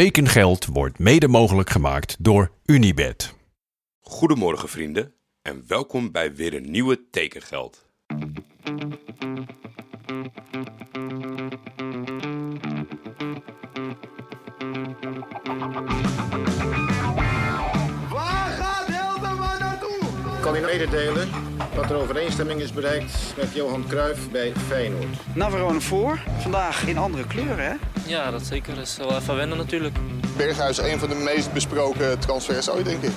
Tekengeld wordt mede mogelijk gemaakt door Unibed. Goedemorgen vrienden en welkom bij weer een nieuwe Tekengeld. Waar gaat Hilterman naartoe? kan u mededelen dat er overeenstemming is bereikt met Johan Cruijff bij Feyenoord. Navarone voor. Vandaag in andere kleuren, hè? Ja, dat zeker. Dat is wel even wennen natuurlijk. Berghuis een van de meest besproken transfers ooit, denk ik.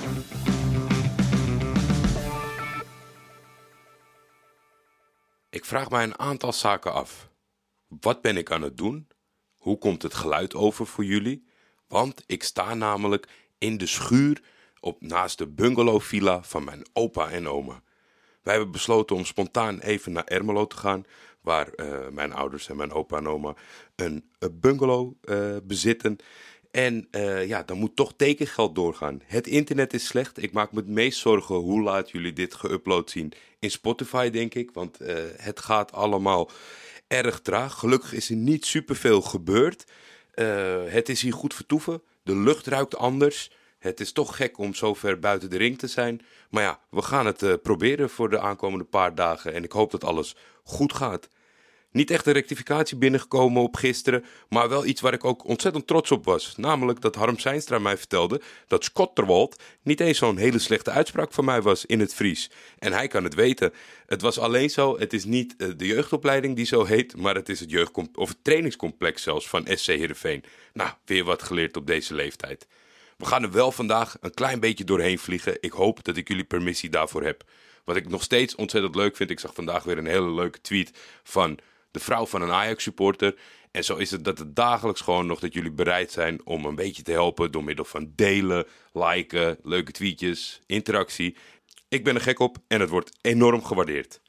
Ik vraag mij een aantal zaken af. Wat ben ik aan het doen? Hoe komt het geluid over voor jullie? Want ik sta namelijk in de schuur op naast de bungalowvilla van mijn opa en oma. Wij hebben besloten om spontaan even naar Ermelo te gaan, waar eh, mijn ouders en mijn opa en oma een, een bungalow eh, bezitten. En eh, ja, dan moet toch tekengeld doorgaan. Het internet is slecht. Ik maak me het meest zorgen hoe laat jullie dit geüpload zien. In Spotify, denk ik. Want eh, het gaat allemaal erg traag. Gelukkig is er niet superveel gebeurd. Eh, het is hier goed vertoeven. De lucht ruikt anders. Het is toch gek om zo ver buiten de ring te zijn. Maar ja, we gaan het eh, proberen voor de aankomende paar dagen. En ik hoop dat alles goed gaat. Niet echt een rectificatie binnengekomen op gisteren, maar wel iets waar ik ook ontzettend trots op was. Namelijk dat Harm Seinstra mij vertelde dat Schotterwald niet eens zo'n hele slechte uitspraak van mij was in het Fries. En hij kan het weten. Het was alleen zo, het is niet eh, de jeugdopleiding die zo heet, maar het is het, jeugdcom- of het trainingscomplex zelfs van SC Heerenveen. Nou, weer wat geleerd op deze leeftijd. We gaan er wel vandaag een klein beetje doorheen vliegen. Ik hoop dat ik jullie permissie daarvoor heb. Wat ik nog steeds ontzettend leuk vind, ik zag vandaag weer een hele leuke tweet van de vrouw van een Ajax-supporter. En zo is het dat het dagelijks gewoon nog dat jullie bereid zijn om een beetje te helpen door middel van delen, liken, leuke tweetjes, interactie. Ik ben er gek op en het wordt enorm gewaardeerd.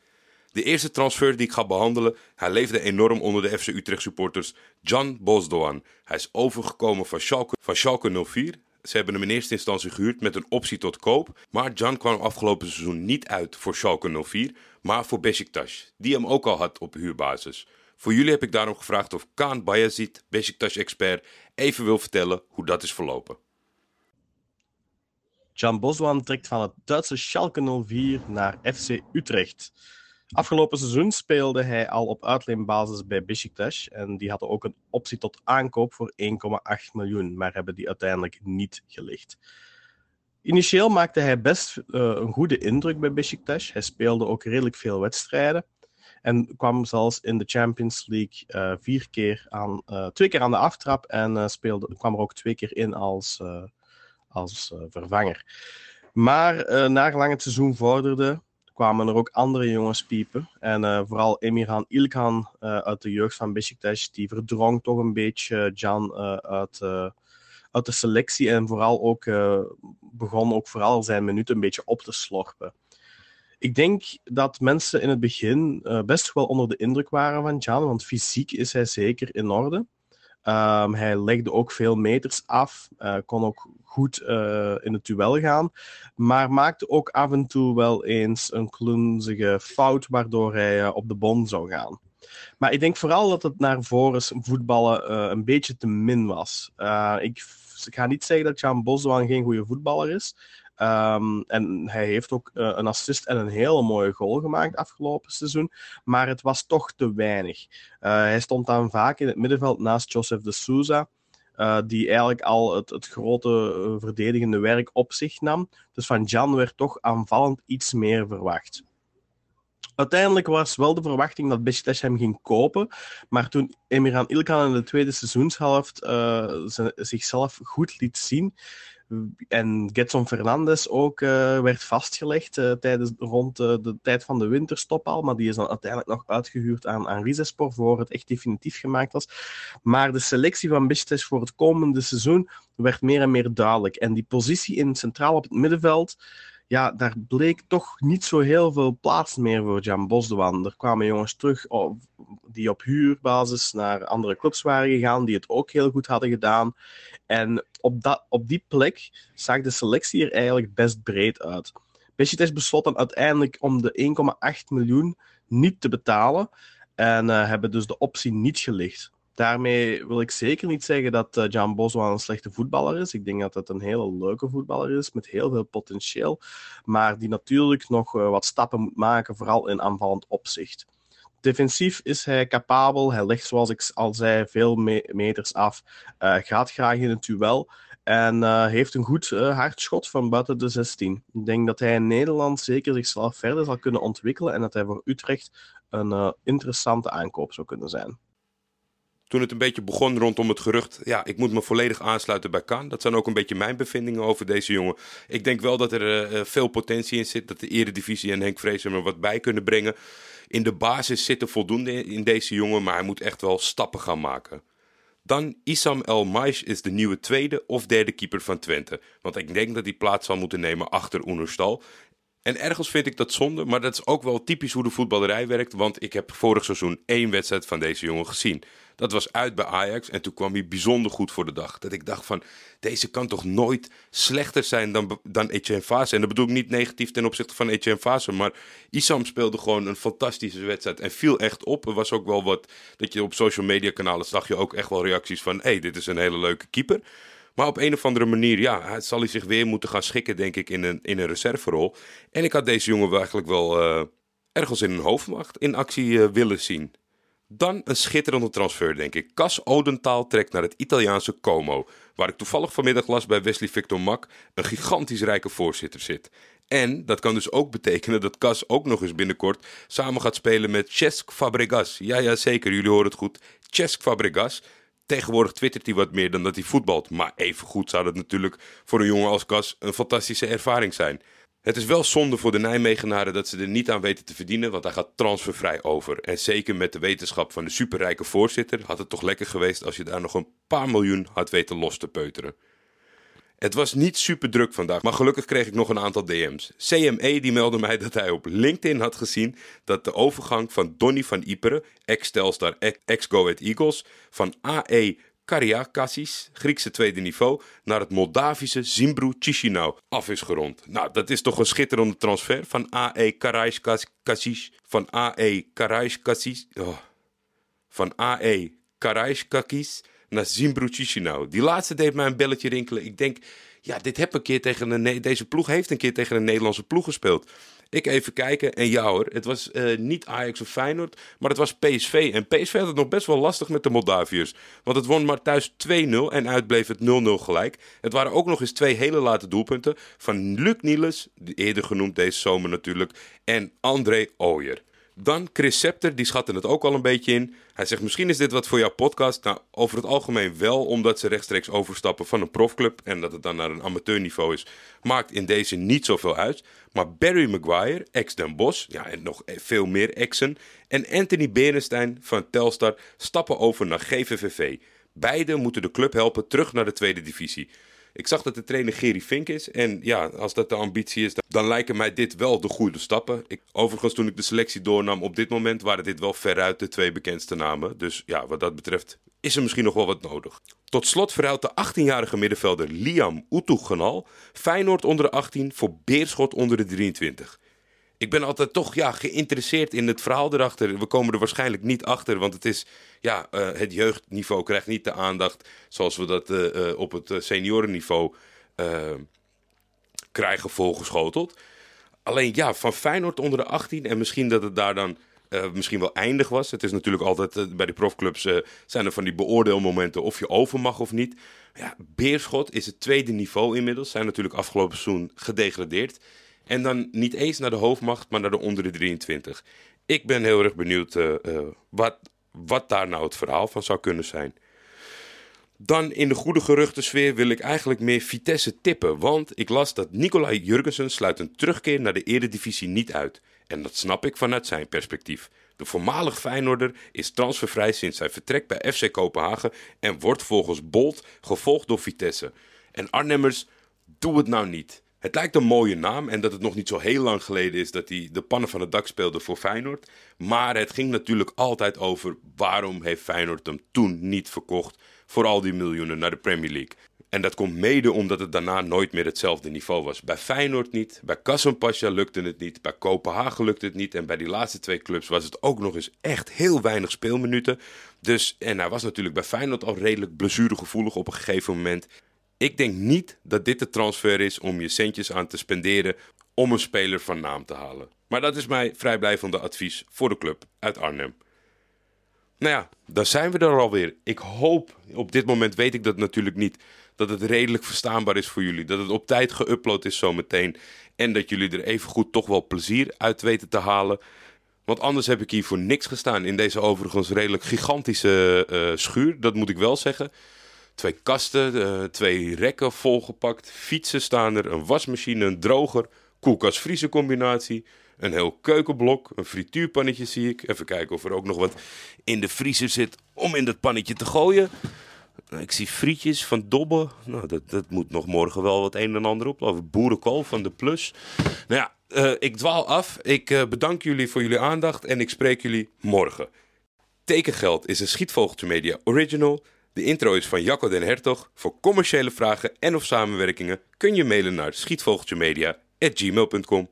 De eerste transfer die ik ga behandelen, hij leefde enorm onder de FC Utrecht supporters, Jan Bosdoan. Hij is overgekomen van Schalke, van Schalke 04. Ze hebben hem in eerste instantie gehuurd met een optie tot koop, maar Jan kwam afgelopen seizoen niet uit voor Schalke 04, maar voor Besiktas, die hem ook al had op huurbasis. Voor jullie heb ik daarom gevraagd of Kaan Bayazit, Besiktas-expert, even wil vertellen hoe dat is verlopen. Jan Boswan trekt van het Duitse Schalke 04 naar FC Utrecht. Afgelopen seizoen speelde hij al op uitleenbasis bij Besiktas en die hadden ook een optie tot aankoop voor 1,8 miljoen, maar hebben die uiteindelijk niet gelicht. Initieel maakte hij best eh, een goede indruk bij Besiktas. Hij speelde ook redelijk veel wedstrijden en kwam zelfs in de Champions League eh, vier keer aan, eh, twee keer aan de aftrap en speelde, kwam er ook twee keer in als, als vervanger. Maar uh, naargelang het seizoen vorderde, kwamen er ook andere jongens piepen. En uh, vooral Emirhan Ilkan uh, uit de jeugd van Besiktas, die verdrong toch een beetje Jan uit, uit de selectie. En vooral ook begon ook vooral zijn minuten een beetje op te slorpen. Ik denk dat mensen in het begin best wel onder de indruk waren van Jan, want fysiek is hij zeker in orde. Um, hij legde ook veel meters af, uh, kon ook goed uh, in het duel gaan, maar maakte ook af en toe wel eens een klunzige fout, waardoor hij uh, op de bon zou gaan. Maar ik denk vooral dat het naar voren voetballen een beetje te min was. ik, ik ga niet zeggen dat Jan Boswan geen goede voetballer is. Um, en hij heeft ook uh, een assist en een hele mooie goal gemaakt afgelopen seizoen. Maar het was toch te weinig. Uh, hij stond dan vaak in het middenveld naast Joseph de Souza. Uh, die eigenlijk al het, het grote verdedigende werk op zich nam. Dus van Jan werd toch aanvallend iets meer verwacht. Uiteindelijk was wel de verwachting dat Besiktas hem ging kopen. Maar toen Emirhan Ilkan in de tweede seizoenshelft zichzelf goed liet zien, en Getson Fernandes ook uh, werd vastgelegd uh, tijdens, rond uh, de tijd van de winterstop al. Maar die is dan uiteindelijk nog uitgehuurd aan, aan voor het echt definitief gemaakt was. Maar de selectie van Besiktas voor het komende seizoen werd meer en meer duidelijk. En die positie in centraal op het middenveld, ja, daar bleek toch niet zo heel veel plaats meer voor Jan Bosdoan. Er kwamen jongens terug die op huurbasis naar andere clubs waren gegaan, die het ook heel goed hadden gedaan. En op, dat, op die plek zag de selectie er eigenlijk best breed uit. Besiktas besloot dan uiteindelijk om de 1,8 miljoen niet te betalen en uh, hebben dus de optie niet gelicht. Daarmee wil ik zeker niet zeggen dat uh, Jan Boswa een slechte voetballer is. Ik denk dat het een hele leuke voetballer is met heel veel potentieel, maar die natuurlijk nog uh, wat stappen moet maken, vooral in aanvallend opzicht. Defensief is hij capabel. Hij legt, zoals ik al zei, veel me meters af. Uh, gaat graag in het duel. En uh, heeft een goed uh, van buiten de 16. Ik denk dat hij in Nederland zeker zichzelf verder zal kunnen ontwikkelen. En dat hij voor Utrecht een interessante aankoop zou kunnen zijn toen het een beetje begon rondom het gerucht. Ja, ik moet me volledig aansluiten bij Kaan. Dat zijn ook een beetje mijn bevindingen over deze jongen. Ik denk wel dat er veel potentie in zit. Dat de Eredivisie en Henk Vrees er wat bij kunnen brengen. In de basis zit er voldoende in deze jongen. Maar hij moet echt wel stappen gaan maken. Dan Isam El Maish is de nieuwe tweede of derde keeper van Twente. Want ik denk dat hij plaats zal moeten nemen achter Oenerstal. En ergens vind ik dat zonde, maar dat is ook wel typisch hoe de voetballerij werkt. Want ik heb vorig seizoen één wedstrijd van deze jongen gezien. Dat was uit bij Ajax en toen kwam hij bijzonder goed voor de dag. Dat ik dacht van, deze kan toch nooit slechter zijn dan, dan Etienne Fase. En dat bedoel ik niet negatief ten opzichte van Etienne Fase. Maar Isam speelde gewoon een fantastische wedstrijd en viel echt op. Er was ook wel wat, dat je op social media kanalen zag je ook echt wel reacties van... hé, hey, dit is een hele leuke keeper. Maar op een of andere manier, ja, zal hij zich weer moeten gaan schikken, denk ik, in een, in een reserverol. En ik had deze jongen eigenlijk wel uh, ergens in een hoofdmacht in actie uh, willen zien. Dan een schitterende transfer, denk ik. Cas Odentaal trekt naar het Italiaanse Como, waar ik toevallig vanmiddag las bij Wesley Victor Mak een gigantisch rijke voorzitter zit. En dat kan dus ook betekenen dat Cas ook nog eens binnenkort samen gaat spelen met Cesc Fabregas. Ja, ja, zeker, jullie horen het goed. Cesc Fabregas. Tegenwoordig twittert hij wat meer dan dat hij voetbalt. Maar evengoed zou dat natuurlijk voor een jongen als Cas een fantastische ervaring zijn. Het is wel zonde voor de Nijmegenaren dat ze er niet aan weten te verdienen, want hij gaat transfervrij over. En zeker met de wetenschap van de superrijke voorzitter had het toch lekker geweest als je daar nog een paar miljoen had weten los te peuteren. Het was niet super druk vandaag, maar gelukkig kreeg ik nog een aantal DM's. CME die meldde mij dat hij op LinkedIn had gezien dat de overgang van Donny van Iperen, ex-Telstar, ex-Go Eagles, van AE Kariakassis, Griekse tweede niveau, naar het Moldavische Zimbru Chisinau af is gerond. Nou, dat is toch een schitterende transfer van AE Karaiskakis, van AE Karaiskakis, oh, van AE Karaiskakis naar Zimbru Chisinau. Die laatste deed mij een belletje rinkelen. Ik denk, ja, dit heb een keer tegen een, deze ploeg heeft een keer tegen een Nederlandse ploeg gespeeld. Ik even kijken en ja hoor, het was uh, niet Ajax of Feyenoord, maar het was PSV. En PSV had het nog best wel lastig met de Moldaviërs. Want het won maar thuis 2-0 en uitbleef het 0-0 gelijk. Het waren ook nog eens twee hele late doelpunten van Luc Niels, eerder genoemd deze zomer natuurlijk, en André Ooyer. Dan Chris Scepter, die schatte het ook al een beetje in. Hij zegt, misschien is dit wat voor jouw podcast. Nou, over het algemeen wel, omdat ze rechtstreeks overstappen van een profclub... en dat het dan naar een amateurniveau is, maakt in deze niet zoveel uit. Maar Barry Maguire, ex Den Bosch, ja, en nog veel meer exen... en Anthony Berenstein van Telstar stappen over naar GVVV. Beide moeten de club helpen terug naar de tweede divisie... Ik zag dat de trainer Gerry Fink is. En ja, als dat de ambitie is, dan lijken mij dit wel de goede stappen. Ik, overigens, toen ik de selectie doornam op dit moment, waren dit wel veruit de twee bekendste namen. Dus ja, wat dat betreft is er misschien nog wel wat nodig. Tot slot verhuilt de 18-jarige middenvelder Liam Oetoegenal Feyenoord onder de 18 voor Beerschot onder de 23 ik ben altijd toch ja, geïnteresseerd in het verhaal erachter. We komen er waarschijnlijk niet achter, want het is ja, uh, het jeugdniveau krijgt niet de aandacht zoals we dat uh, uh, op het seniorenniveau krijgen volgeschoteld. Alleen ja, van Feyenoord onder de 18 en misschien dat het daar dan misschien wel eindig was. Het is natuurlijk altijd bij de profclubs zijn er van die beoordeelmomenten of je over mag of niet. Ja, Beerschot is het tweede niveau inmiddels. Zijn natuurlijk afgelopen seizoen gedegradeerd. En dan niet eens naar de hoofdmacht, maar naar de onder de 23. Ik ben heel erg benieuwd uh, uh, wat, wat daar nou het verhaal van zou kunnen zijn. Dan in de goede geruchtensfeer wil ik eigenlijk meer Vitesse tippen. Want ik las dat Nicolai Jurgensen sluit een terugkeer naar de eredivisie niet uit. En dat snap ik vanuit zijn perspectief. De voormalig Feyenoorder is transfervrij sinds zijn vertrek bij FC Kopenhagen en wordt volgens Bolt gevolgd door Vitesse. En Arnhemmers, doe het nou niet. Het lijkt een mooie naam en dat het nog niet zo heel lang geleden is dat hij de pannen van het dak speelde voor Feyenoord. Maar het ging natuurlijk altijd over waarom heeft Feyenoord hem toen niet verkocht voor al die miljoenen naar de Premier League. En dat komt mede omdat het daarna nooit meer hetzelfde niveau was. Bij Feyenoord niet, bij Kassenpasja lukte het niet, bij Kopenhagen lukte het niet. En bij die laatste twee clubs was het ook nog eens echt heel weinig speelminuten. Dus, en hij was natuurlijk bij Feyenoord al redelijk blessuregevoelig op een gegeven moment. Ik denk niet dat dit de transfer is om je centjes aan te spenderen om een speler van naam te halen. Maar dat is mijn vrijblijvende advies voor de club uit Arnhem. Nou ja, daar zijn we er alweer. Ik hoop, op dit moment weet ik dat natuurlijk niet, dat het redelijk verstaanbaar is voor jullie. Dat het op tijd geüpload is zometeen. En dat jullie er even goed toch wel plezier uit weten te halen. Want anders heb ik hier voor niks gestaan in deze overigens redelijk gigantische uh, schuur. Dat moet ik wel zeggen. Twee kasten, uh, twee rekken volgepakt, fietsen staan er, een wasmachine, een droger, koelkast-vriezer combinatie, een heel keukenblok, een frituurpannetje zie ik. Even kijken of er ook nog wat in de vriezer zit om in dat pannetje te gooien. Ik zie frietjes van Dobbe. Nou, dat, dat moet nog morgen wel wat een en ander op. Over boerenkool van de Plus. Nou ja, uh, ik dwaal af. Ik uh, bedank jullie voor jullie aandacht en ik spreek jullie morgen. Tekengeld is een Schietvogeltje Media original. De intro is van Jacco den Hertog. Voor commerciële vragen en of samenwerkingen kun je mailen naar schietvogeltjemedia.gmail.com.